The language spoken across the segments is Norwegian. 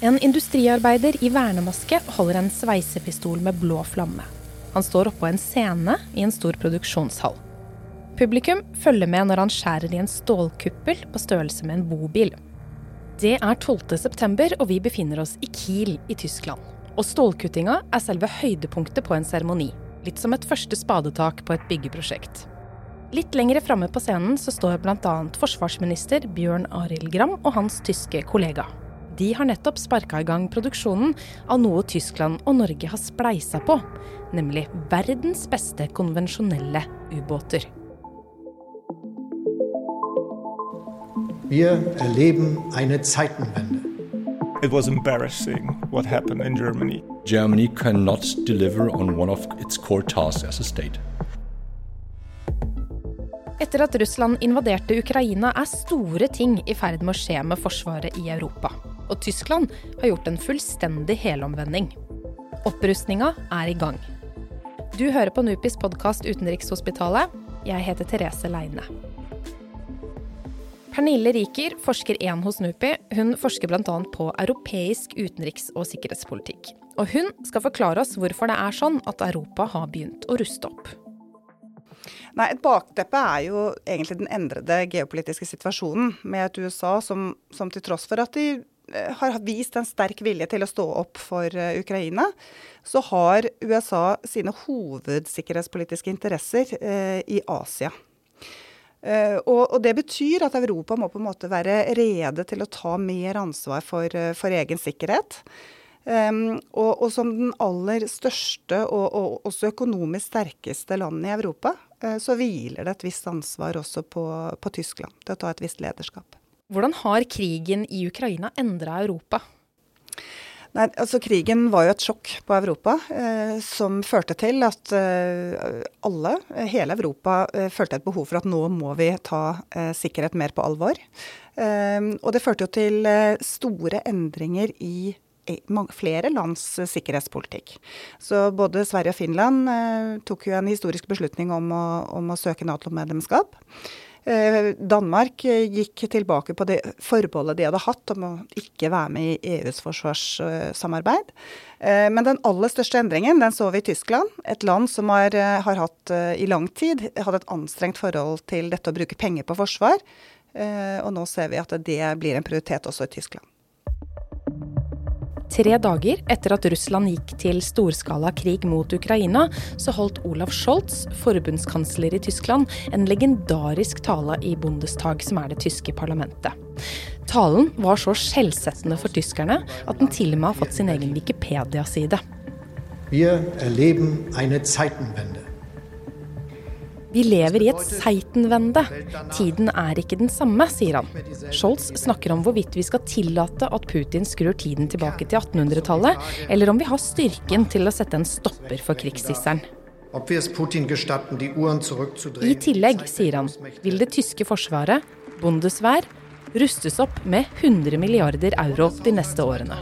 En industriarbeider i vernemaske holder en sveisepistol med blå flamme. Han står oppå en scene i en stor produksjonshall. Publikum følger med når han skjærer i en stålkuppel på størrelse med en bobil. Det er 12.9, og vi befinner oss i Kiel i Tyskland. Og stålkuttinga er selve høydepunktet på en seremoni. Litt som et første spadetak på et byggeprosjekt. Litt lengre framme på scenen så står bl.a. forsvarsminister Bjørn Arild Gram og hans tyske kollega de har nettopp sparka i gang produksjonen av noe Tyskland og Norge har spleisa på, nemlig verdens beste konvensjonelle ubåter. Vi erleben eine Zeitenwende. It was embarrassing what happened in Germany. Germany cannot deliver on one of its core tasks as a state. Etter at Russland invaderte Ukraina, er store ting i ferd med å skje med forsvaret i Europa og Tyskland har gjort en fullstendig helomvending. Opprustninga er i gang. Du hører på Nupis podkast Utenrikshospitalet. Jeg heter Therese Leine. Pernille Riker, forsker én hos NUPI. Hun forsker bl.a. på europeisk utenriks- og sikkerhetspolitikk. Og hun skal forklare oss hvorfor det er sånn at Europa har begynt å ruste opp. Nei, Et bakteppe er jo egentlig den endrede geopolitiske situasjonen, med et USA som, som til tross for at de har vist en sterk vilje til å stå opp for eh, Ukraina, så har USA sine hovedsikkerhetspolitiske interesser eh, i Asia. Og, Det betyr at Europa må på en måte være rede til å ta mer ansvar for, for egen sikkerhet. Um, og, og, som den aller største og, og også økonomisk sterkeste landet i Europa, uh, så hviler det et visst ansvar også på, på Tyskland til å ta et visst lederskap. Hvordan har krigen i Ukraina endra Europa? Nei, altså Krigen var jo et sjokk på Europa, eh, som førte til at eh, alle, hele Europa, eh, følte et behov for at nå må vi ta eh, sikkerhet mer på alvor. Eh, og det førte jo til eh, store endringer i flere lands sikkerhetspolitikk. Så både Sverige og Finland tok jo en historisk beslutning om å, om å søke Nato-medlemskap. Eh, Danmark eh, gikk tilbake på det forbeholdet de hadde hatt om å ikke være med i EUs forsvarssamarbeid. Eh, men den aller største endringen den så vi i Tyskland. Et land som har, har hatt i lang tid hatt et anstrengt forhold til dette å bruke penger på forsvar. Og nå ser vi at det blir en prioritet også i Tyskland. Tre dager etter at Russland gikk til storskala krig mot Ukraina, så holdt Olaf Scholz, forbundskansler i Tyskland, en legendarisk tale i Bundestag, som er det tyske parlamentet. Talen var så skjellsettende for tyskerne at den til og med har fått sin egen Wikipedia-side. Vi erleben eine Zeitenwende. Vi lever i et Seitenvende. Tiden er ikke den samme, sier han. Scholz snakker om hvorvidt vi skal tillate at Putin skrur tiden tilbake til 1800-tallet, eller om vi har styrken til å sette en stopper for krigshisseren. I tillegg, sier han, vil det tyske forsvaret, Bundeswehr, rustes opp med 100 milliarder euro de neste årene.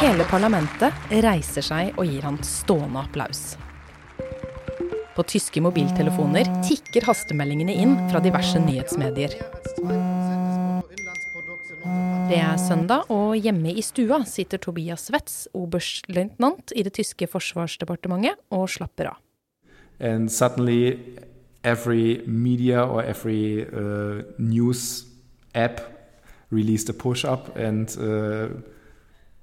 Hele parlamentet reiser seg og gir han stående applaus. På tyske mobiltelefoner tikker hastemeldingene inn fra diverse nyhetsmedier. Det er søndag, og hjemme i stua sitter Tobias Wetz, oberstløytnant i det tyske forsvarsdepartementet, og slapper av. And suddenly every media or every uh, news app released a push up, and uh,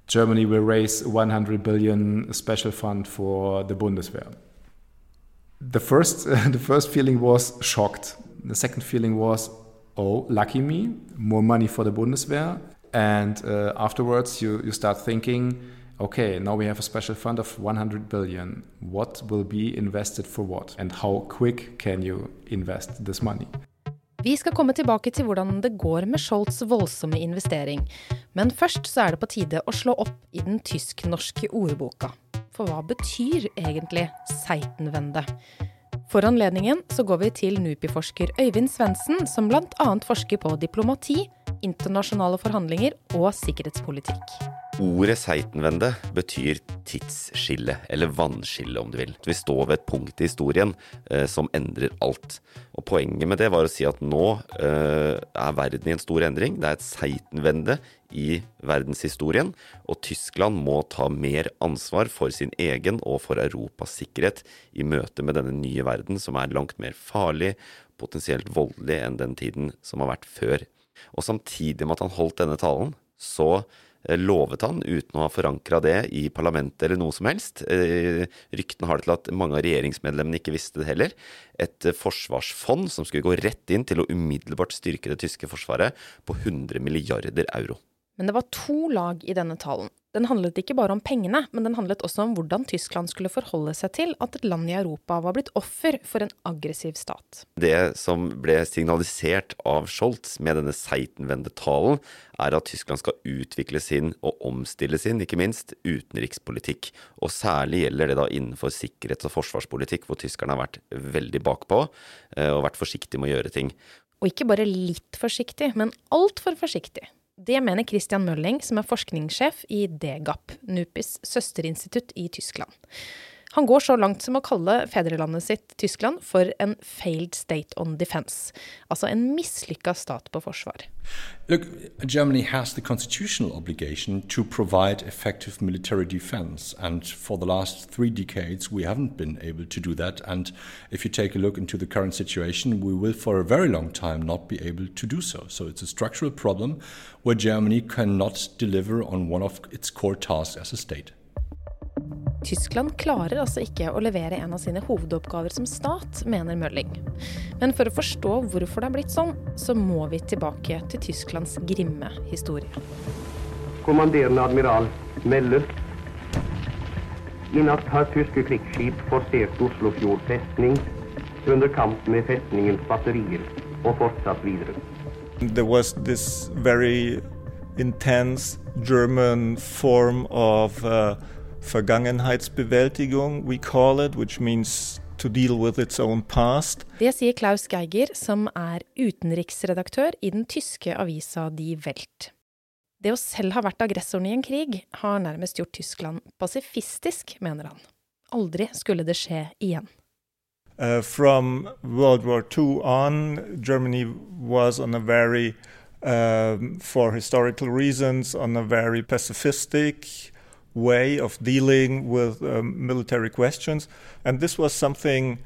Germany will raise 100 billion special fund for the Bundeswehr. The first, the first feeling was shocked. The second feeling was, oh, lucky me, more money for the Bundeswehr. And uh, afterwards, you, you start thinking, okay, now we have a special fund of 100 billion. What will be invested for what? And how quick can you invest this money? Vi skal komme tilbake til hvordan det går med Scholz' voldsomme investering. Men først så er det på tide å slå opp i den tysk-norske ordboka. For hva betyr egentlig Seitenwende? For anledningen så går vi til NUPI-forsker Øyvind Svendsen, som bl.a. forsker på diplomati, internasjonale forhandlinger og sikkerhetspolitikk. Ordet Seitenwende betyr tidsskille, eller vannskille om du vil. Vi står ved et punkt i historien eh, som endrer alt. Og Poenget med det var å si at nå eh, er verden i en stor endring. Det er et Seitenwende i verdenshistorien, og Tyskland må ta mer ansvar for sin egen og for Europas sikkerhet i møte med denne nye verden, som er langt mer farlig, potensielt voldelig enn den tiden som har vært før. Og samtidig med at han holdt denne talen, så lovet han, uten å ha forankra det i parlamentet eller noe som helst. Eh, ryktene har det til at mange av regjeringsmedlemmene ikke visste det heller. Et eh, forsvarsfond som skulle gå rett inn til å umiddelbart styrke det tyske forsvaret på 100 milliarder euro. Men det var to lag i denne talen. Den handlet ikke bare om pengene, men den handlet også om hvordan Tyskland skulle forholde seg til at et land i Europa var blitt offer for en aggressiv stat. Det som ble signalisert av Scholz med denne Seitenwende-talen, er at Tyskland skal utvikle sin, og omstille sin, ikke minst, utenrikspolitikk. Og særlig gjelder det da innenfor sikkerhets- og forsvarspolitikk, hvor tyskerne har vært veldig bakpå eh, og vært forsiktige med å gjøre ting. Og ikke bare litt forsiktig, men altfor forsiktig. Det mener Christian Mølling, som er forskningssjef i DGAP, NUPIs søsterinstitutt i Tyskland. Han går så langt som å kalle fedrelandet sitt, Tyskland, for en failed state on. Altså en mislykka stat på forsvar. Look, Germany has the constitutional obligation to provide effective military defense. And for the last three decades, we haven't been able to do that. And if you take a look into the current situation, we will for a very long time not be able to do so. So it's a structural problem where Germany cannot deliver on one of its core tasks as a state. Tyskland klarer altså ikke å levere en av sine hovedoppgaver som stat, mener Mølling. Men for å forstå hvorfor det er blitt sånn, så må vi tilbake til Tysklands grimme historie. Kommanderende admiral melder. I natt har tyske krigsskip forsert Oslofjord festning under kamp med festningens batterier og fortsatt videre. There was this very intense German form of uh, Vergangenheitsbewältigung, we call it, which means to deal with its own past. Det sier Klaus Geiger, som er utenriksredaktør i den tyske avisa Die Welt. Det å selv ha vært aggressoren i en krig, har nærmest gjort Tyskland pasifistisk, mener han. Aldri skulle det skje igjen. Uh, from World War II on, Germany was on a very, uh, for historical reasons, on a very pacifistic way of dealing with um, military questions, and this was something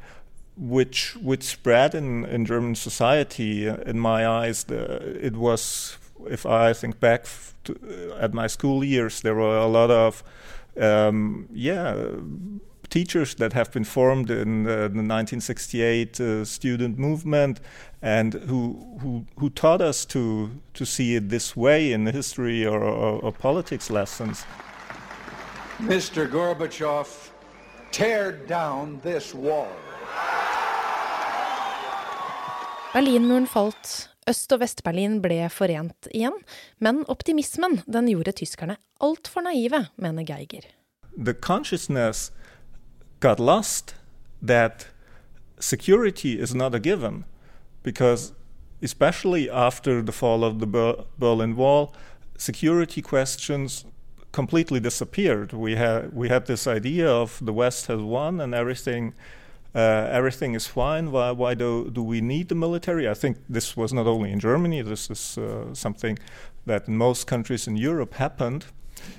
which which spread in, in German society. In my eyes, the, it was. If I think back to, uh, at my school years, there were a lot of um, yeah teachers that have been formed in the, the 1968 uh, student movement and who, who, who taught us to, to see it this way in the history or, or, or politics lessons. Mr. Gorbachev, tear down this wall. Berlinmuren falt. Øst- og Vest-Berlin ble forent igjen. Men optimismen den gjorde tyskerne altfor naive, mener Geiger. The consciousness got lost that security is not a given because especially after the fall of the Berlin Wall, security questions completely disappeared. We had we had this idea of the West has won and everything uh, everything is fine. Why why do do we need the military? I think this was not only in Germany. This is uh, something that in most countries in Europe happened.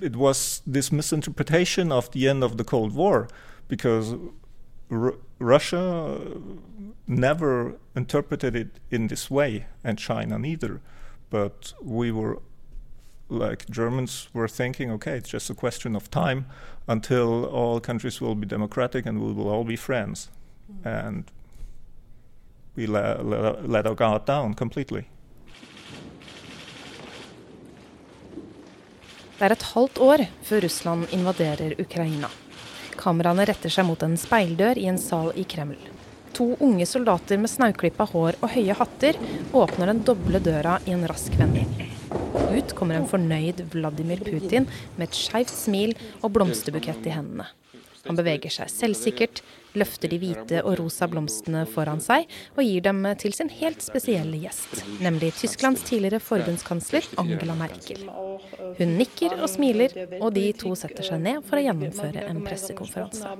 It was this misinterpretation of the end of the Cold War, because R Russia never interpreted it in this way, and China neither. But we were like Germans were thinking, okay, it's just a question of time until all countries will be democratic and we will all be friends. Mm. And we let, let, let our guard down completely. Det er et halvt år før Russland invaderer Ukraina. Kameraene retter seg mot en speildør i en sal i Kreml. To unge soldater med snauklippa hår og høye hatter åpner den doble døra i en rask vending. Ut kommer en fornøyd Vladimir Putin med et skeivt smil og blomsterbukett i hendene. Han beveger seg selvsikkert, løfter de hvite og rosa blomstene foran seg og gir dem til sin helt spesielle gjest, nemlig Tysklands tidligere forbundskansler Angela Merkel. Hun nikker og smiler, og de to setter seg ned for å gjennomføre en pressekonferanse.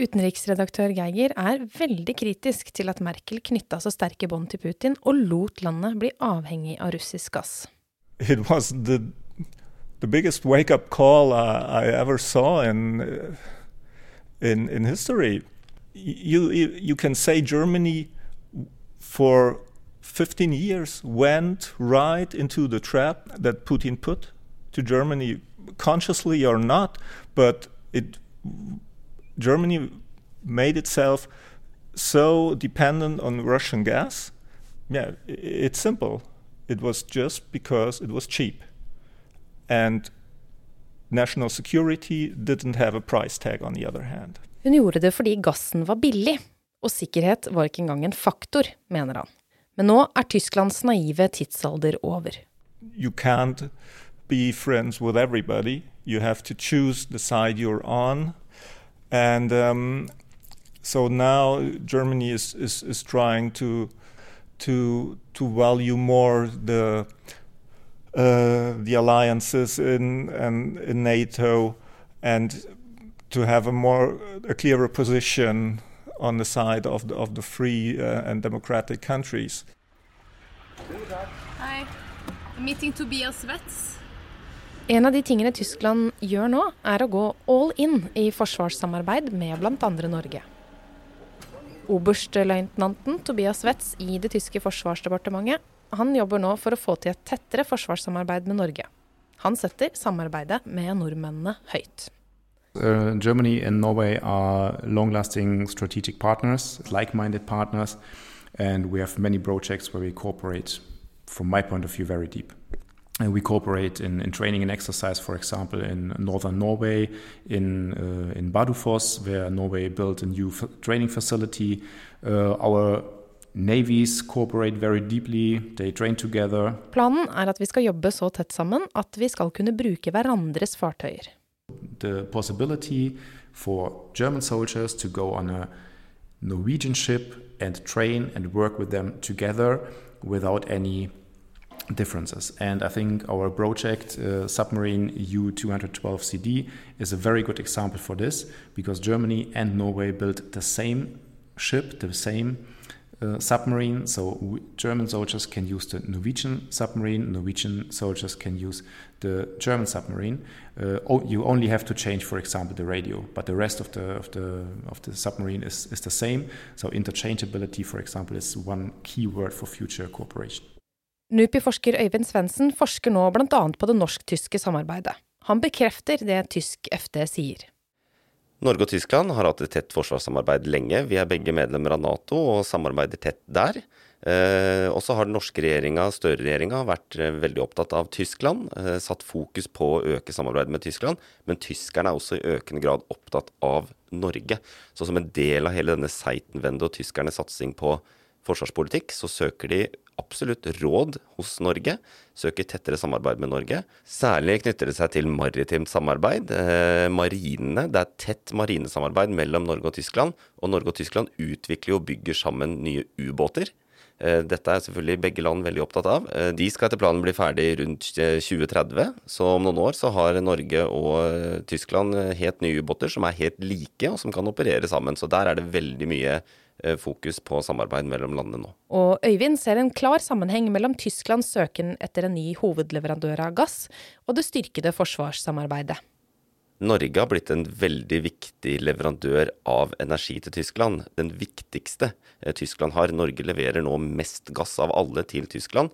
Utenriksredaktør Geiger er veldig kritisk til at Merkel knytta så sterke bånd til Putin og lot landet bli avhengig av russisk gass. It was the the biggest wake up call uh, I ever saw in uh, in in history. You, you can say Germany for 15 years went right into the trap that Putin put to Germany, consciously or not, but it Germany made itself so dependent on Russian gas. Yeah, it's simple. It was just because it was cheap. And national security didn't have a price tag on the other hand. Hun gjorde det fordi gassen var billig, og sikkerhet var ikke engang en faktor, mener han. Men nå er Tysklands naive tidsalder over. You can't be friends with everybody. You have to choose the side you're on. And um, so now Germany is, is, is trying to, to, to value more the the alliances in, and in NATO and to have a more a clearer position on the side of the, of the free uh, and democratic countries. Hi. Meeting Tobias Wetz. En av de tingene Tyskland gjør nå, er å gå all in i forsvarssamarbeid med bl.a. Norge. Oberstløytnanten Tobias Wetz i det tyske forsvarsdepartementet han jobber nå for å få til et tettere forsvarssamarbeid med Norge. Han setter samarbeidet med nordmennene høyt. Uh, Germany and Norway are long-lasting strategic partners, like-minded partners, and we have many projects where we cooperate, from my point of view, very deep. And we cooperate in, in training and exercise, for example, in northern Norway, in uh, in Badufoss, where Norway built a new training facility. Uh, our Navies cooperate very deeply, they train together. Planen er at vi skal jobbe så tett sammen at vi skal kunne bruke hverandres fartøyer. The possibility for German soldiers to go on a Norwegian ship and train and work with them together without any differences. And I think our project, uh, Submarine U212CD, is a very good example for this because Germany and Norway built the same ship, the same uh, submarine. So German soldiers can use the Norwegian submarine. Norwegian soldiers can use the German submarine. Uh, oh, you only have to change, for example, the radio, but the rest of the of the of the submarine is is the same. So interchangeability, for example, is one key word for future cooperation. NUPI-forsker Øyvind Svendsen forsker nå bl.a. på det norsk-tyske samarbeidet. Han bekrefter det tysk FD sier. Norge og Tyskland har hatt et tett forsvarssamarbeid lenge. Vi er begge medlemmer av Nato og samarbeider tett der. Eh, og så har den norske regjeringa, Støre-regjeringa, vært eh, veldig opptatt av Tyskland. Eh, satt fokus på å øke samarbeidet med Tyskland. Men tyskerne er også i økende grad opptatt av Norge. Så som en del av hele denne Seitenwende og tyskernes satsing på forsvarspolitikk, så søker de absolutt råd hos Norge, søker tettere samarbeid med Norge. Særlig knytter det seg til maritimt samarbeid. Eh, marinene, Det er tett marinesamarbeid mellom Norge og Tyskland, og Norge og Tyskland utvikler og bygger sammen nye ubåter. Eh, dette er selvfølgelig begge land veldig opptatt av. Eh, de skal etter planen bli ferdig rundt 2030, eh, så om noen år så har Norge og Tyskland helt nye ubåter som er helt like, og som kan operere sammen. Så der er det veldig mye fokus på samarbeid mellom landene nå. Og Øyvind ser en klar sammenheng mellom Tysklands søken etter en ny hovedleverandør av gass og det styrkede forsvarssamarbeidet. Norge har blitt en veldig viktig leverandør av energi til Tyskland. Den viktigste eh, Tyskland har. Norge leverer nå mest gass av alle til Tyskland.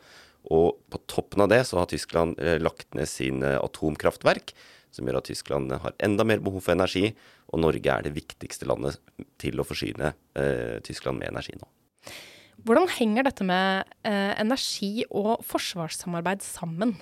Og på toppen av det så har Tyskland eh, lagt ned sine atomkraftverk som gjør at Tyskland har enda mer behov for energi, og Norge er det viktigste landet til å forsyne eh, Tyskland med energi nå. Hvordan henger dette med eh, energi og forsvarssamarbeid sammen?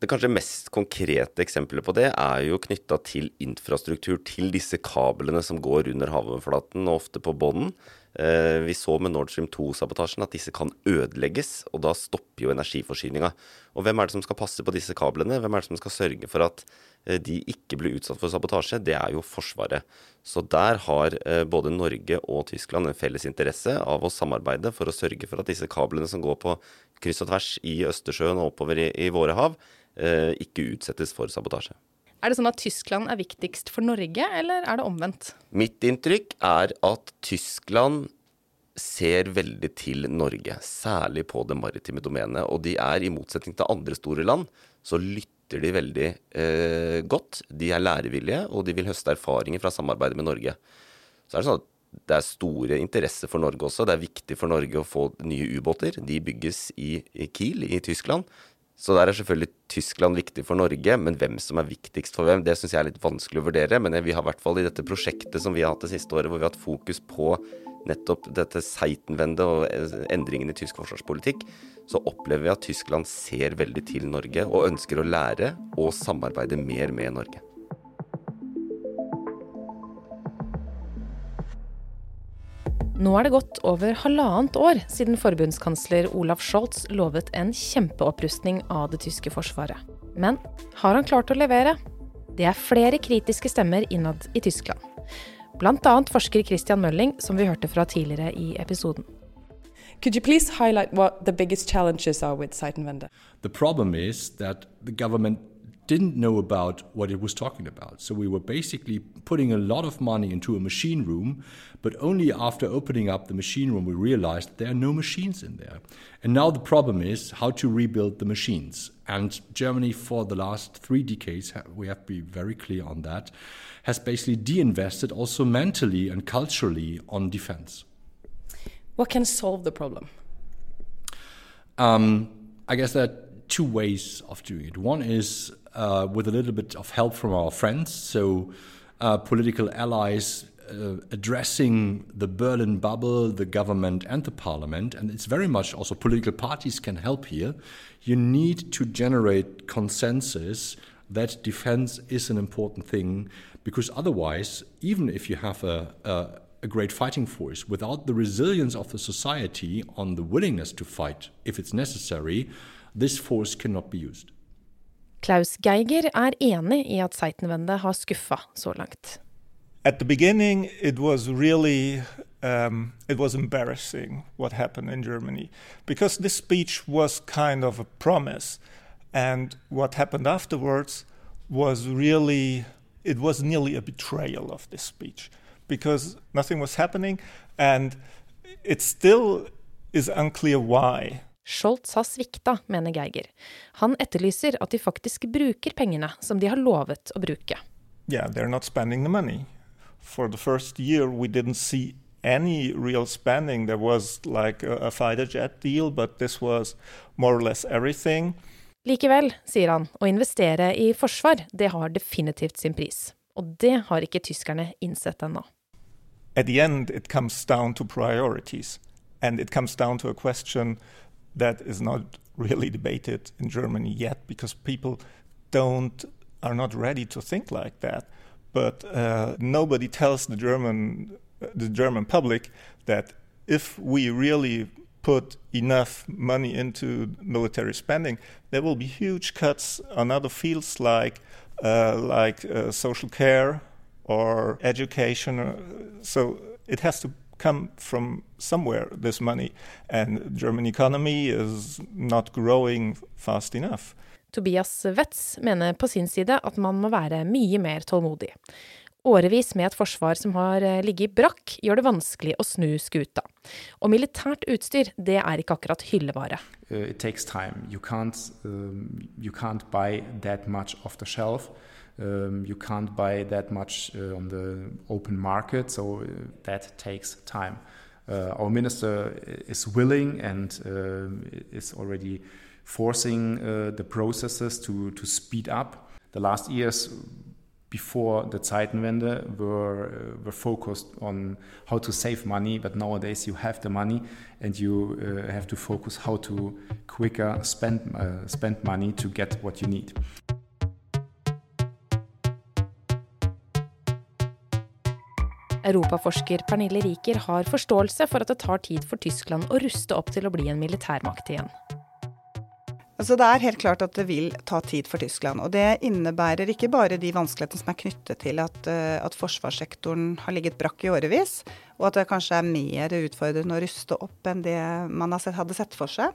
Det kanskje mest konkrete eksempelet på det er jo knytta til infrastruktur, til disse kablene som går under havoverflaten og ofte på bånden. Eh, vi så med Nord Stream 2-sabotasjen at disse kan ødelegges, og da stopper jo energiforsyninga. Og hvem er det som skal passe på disse kablene? Hvem er det som skal sørge for at eh, de ikke blir utsatt for sabotasje? Det er jo Forsvaret. Så der har eh, både Norge og Tyskland en felles interesse av å samarbeide for å sørge for at disse kablene som går på kryss og tvers i Østersjøen og oppover i, i våre hav, ikke utsettes for sabotasje. Er det sånn at Tyskland er viktigst for Norge, eller er det omvendt? Mitt inntrykk er at Tyskland ser veldig til Norge, særlig på det maritime domenet. Og de er, i motsetning til andre store land, så lytter de veldig eh, godt. De er lærevillige, og de vil høste erfaringer fra samarbeidet med Norge. Så er det sånn at det er store interesser for Norge også. Det er viktig for Norge å få nye ubåter. De bygges i, Kiel i Tyskland. Så der er selvfølgelig Tyskland viktig for Norge, men hvem som er viktigst for hvem, det syns jeg er litt vanskelig å vurdere. Men vi har i hvert fall i dette prosjektet som vi har hatt det siste året, hvor vi har hatt fokus på nettopp dette Seitenwende og endringene i tysk forsvarspolitikk, så opplever vi at Tyskland ser veldig til Norge og ønsker å lære og samarbeide mer med Norge. Nå er det gått over halvannet år siden forbundskansler Olaf Scholz lovet en kjempeopprustning av det tyske forsvaret. Men har han klart å levere? Det er flere kritiske stemmer innad i Tyskland. Annet forsker Christian Mølling, som vi hørte fra tidligere i episoden. Could you please highlight what the biggest challenges are with Seitenwende? The problem is that the government didn't know about what it was talking about. So we were basically putting a lot of money into a machine room, but only after opening up the machine room we realized there are no machines in there. And now the problem is how to rebuild the machines. And Germany, for the last three decades, we have to be very clear on that, has basically de-invested also mentally and culturally on defense. What can solve the problem? Um, I guess are two ways of doing it. One is uh, with a little bit of help from our friends, so uh, political allies uh, addressing the Berlin bubble, the government, and the parliament. And it's very much also political parties can help here. You need to generate consensus that defense is an important thing because otherwise, even if you have a, a, a great fighting force, without the resilience of the society on the willingness to fight if it's necessary, this force cannot be used. Klaus Geiger er enig i at Seitenwende har skuffa så langt. At the beginning, it was really um, it was embarrassing what happened in Germany because this speech was kind of a promise, and what happened afterwards was really it was nearly a betrayal of this speech because nothing was happening, and it still is unclear why. Scholz har svikta, mener Geiger. Han etterlyser at de faktisk bruker pengene som de har lovet å bruke. Yeah, they're not spending the money. For the first year we didn't see any real spending. There was like a, a fighter jet deal, but this was more or less everything. Likevel, sier han, å investere i forsvar, det har definitivt sin pris. Og det har ikke tyskerne innsett ennå. At the end, it comes down to priorities. And it comes down to a question that is not really debated in Germany yet because people don't are not ready to think like that. But uh, nobody tells the German the German public that if we really put enough money into military spending, there will be huge cuts on other fields like uh, like uh, social care or education. So it has to come from somewhere, this money. And German economy is not growing fast enough. Tobias Wetz mener på sin side at man må være mye mer tålmodig. Årevis med et forsvar som har eh, ligget i brakk, gjør det vanskelig å snu skuta. Og militært utstyr, det er ikke akkurat hyllevare. Uh, it takes time. You can't, um, you can't buy that much off the shelf. Um, you can't buy that much uh, on the open market, so uh, that takes time. Uh, our minister is willing and uh, is already forcing uh, the processes to, to speed up. The last years before the Zeitenwende were, uh, were focused on how to save money, but nowadays you have the money and you have to focus how to quicker spend, spend money to get what you need. Europaforsker Pernille Riker har forståelse for at det tar tid for Tyskland å ruste opp til å bli en militærmakt igjen. Altså det er helt klart at det vil ta tid for Tyskland. Og det innebærer ikke bare de vanskelighetene som er knyttet til at, eh, at forsvarssektoren har ligget brakk i årevis, og at det kanskje er mer utfordrende å ruste opp enn det man hadde sett for seg.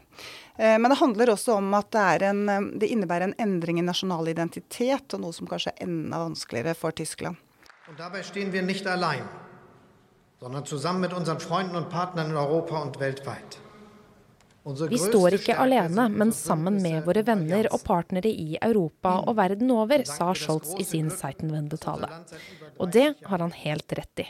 Eh, men det handler også om at det, en, eh, det innebærer en endring i nasjonal identitet, og noe som kanskje er enda vanskeligere for Tyskland. Und dabei stehen wir nicht allein, sondern zusammen mit unseren Freunden und Partnern in Europa und weltweit. Vi står ikke alene, men sammen med våre venner og partnere i Europa og verden over, sa Scholz i sin Seitenwende-tale. Og det har han helt rett i.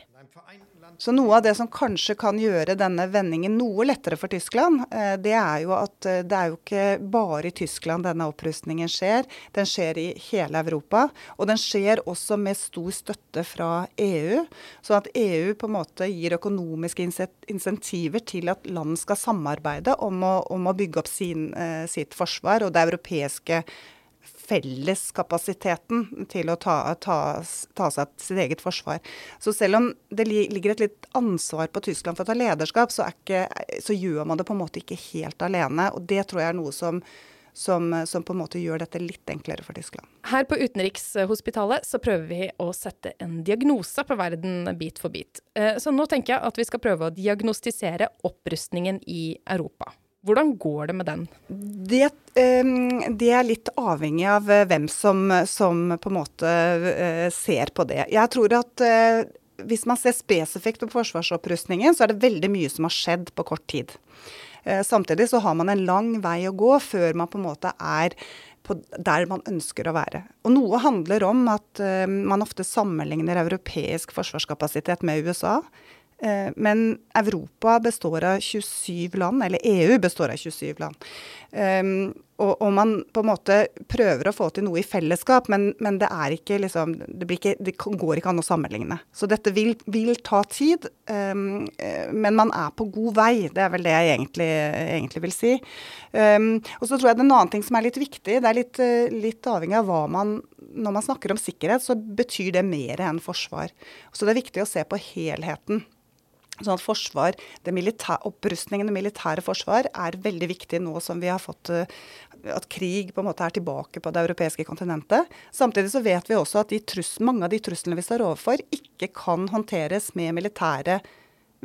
Så noe av det som kanskje kan gjøre denne vendingen noe lettere for Tyskland, eh, det er jo at eh, det er jo ikke bare i Tyskland denne opprustningen skjer. Den skjer i hele Europa. Og den skjer også med stor støtte fra EU. Så at EU på en måte gir økonomiske insentiver til at land skal samarbeide om å, om å bygge opp sin, eh, sitt forsvar og det europeiske felleskapasiteten til å ta, ta, ta seg av sitt eget forsvar. Så selv om det ligger et litt ansvar på Tyskland for å ta lederskap, så, ikke, så, gjør man det på en måte ikke helt alene. Og det tror jeg er noe som, som, som, på en måte gjør dette litt enklere for Tyskland. Her på Utenrikshospitalet så prøver vi å sette en diagnose på verden bit for bit. Eh, så nå tenker jeg at vi skal prøve å diagnostisere opprustningen i Europa. Hvordan går det med den? Det, det er litt avhengig av eh, hvem som, som, på en måte eh, ser på det. Jeg tror at eh, hvis man ser spesifikt på forsvarsopprustningen, så er det veldig mye som har skjedd på kort tid. Samtidig så har man en lang vei å gå før man på en måte er der man ønsker å være. Og noe handler om at man ofte sammenligner europeisk forsvarskapasitet med USA. Eh, men Europa består av 27 land, eller EU består av 27 land. Um, og, og, man på en måte prøver å få til noe i fellesskap, men, men det ikke liksom det, ikke, det, går ikke an å sammenligne. Så dette vil, vil ta tid, um, men man er på god vei. Det er vel det jeg egentlig, egentlig vil si. Um, og så tror jeg det er en annen ting som er litt viktig. Det er litt, litt avhengig av hva man Når man snakker om sikkerhet, så betyr det mer enn forsvar. Så det er viktig å se på helheten. Sånn at forsvar, det Opprustningen og militære forsvar er veldig viktig nå som vi har fått eh, at krig på en måte er tilbake på det europeiske kontinentet. Samtidig så vet vi også at trus, mange av de truslene vi står overfor, ikke kan håndteres med militære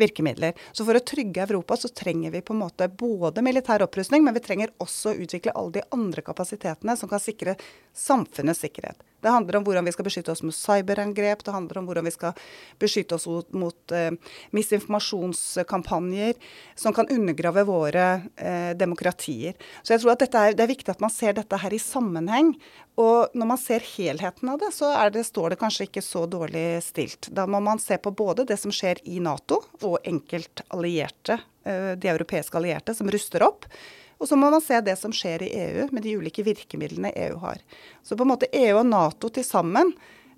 virkemidler. Så for å trygge Europa så trenger vi på en måte både militær opprustning, men vi trenger også å utvikle alle de andre kapasitetene som kan sikre samfunnets sikkerhet. Det handler om hvordan vi skal beskytte oss mot cyberangrep, det handler om hvordan vi skal beskytte oss mot, mot eh, misinformasjonskampanjer som kan undergrave våre eh, demokratier. Så jeg tror at er, det er viktig at man ser dette her i sammenheng. Og når man ser helheten av det, så det, står det kanskje ikke så dårlig stilt. Da må man se på både det som skjer i Nato og enkeltallierte, eh, de europeiske allierte, som ruster opp. Og så må man se det som skjer i EU, med de ulike virkemidlene EU har. Så på en måte EU og Nato til sammen,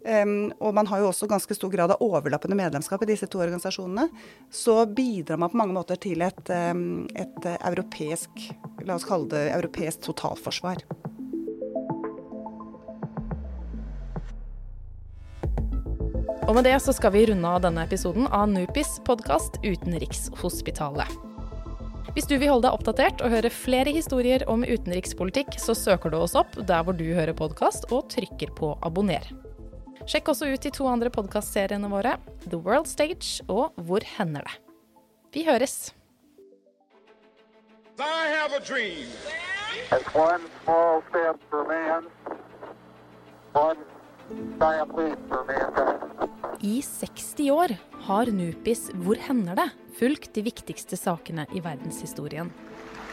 um, og man har jo også ganske stor grad av overlappende medlemskap i disse to organisasjonene, så bidrar man på mange måter til et, um, et europeisk, la oss kalle det europeisk totalforsvar. Og med det så skal vi runde av denne episoden av NUPIS podkast Utenrikshospitalet. Hvis du vil holde deg oppdatert og høre flere historier om utenrikspolitikk, så søker du oss opp der hvor du hører podkast, og trykker på abonner. Sjekk også ut de to andre podkastseriene våre, The World Stage og Hvor hender det? Vi høres. I have a dream. It's one small step for man, one giant leap for mankind. I 60 år har Nupis Hvor hender det? Fulgt de viktigste sakene i verdenshistorien.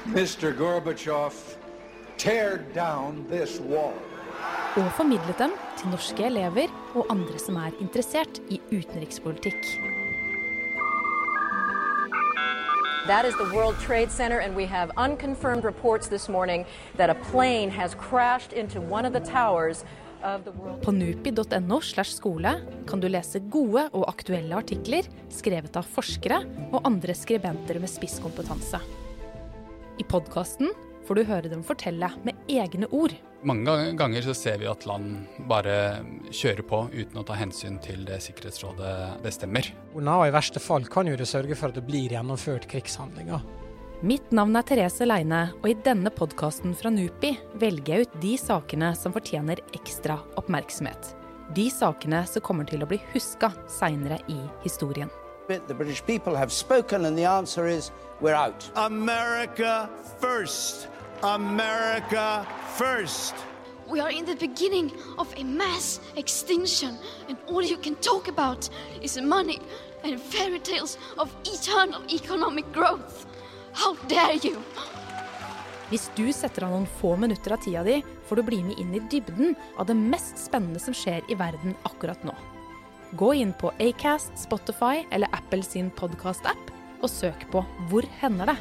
Mr. Gorbachev, tear down this wall. Og formidlet dem til norske elever og andre som er interessert i utenrikspolitikk. That is the World Trade Center, and we have unconfirmed reports this morning that a plane has crashed into one of the towers på nupi.no slash skole kan du lese gode og aktuelle artikler skrevet av forskere og andre skribenter med spisskompetanse. I podkasten får du høre dem fortelle med egne ord. Mange ganger så ser vi at land bare kjører på uten å ta hensyn til det Sikkerhetsrådet bestemmer. Og I verste fall kan jo det sørge for at det blir gjennomført krigshandlinger. Mitt navn er Therese Leine, og i denne podkasten fra NUPI velger jeg ut de sakene som fortjener ekstra oppmerksomhet. De sakene som kommer til å bli huska seinere i historien. The British people have spoken, and the answer is we're out. America first. America first. We are in the beginning of a mass extinction, and all you can talk about is money and fairy tales of eternal economic growth. How dare you! Hvis du setter av noen få minutter av tida di, får du bli med inn i dybden av det mest spennende som skjer i verden akkurat nå. Gå inn på Acast, Spotify eller Apple sin podkast-app og søk på Hvor hender det?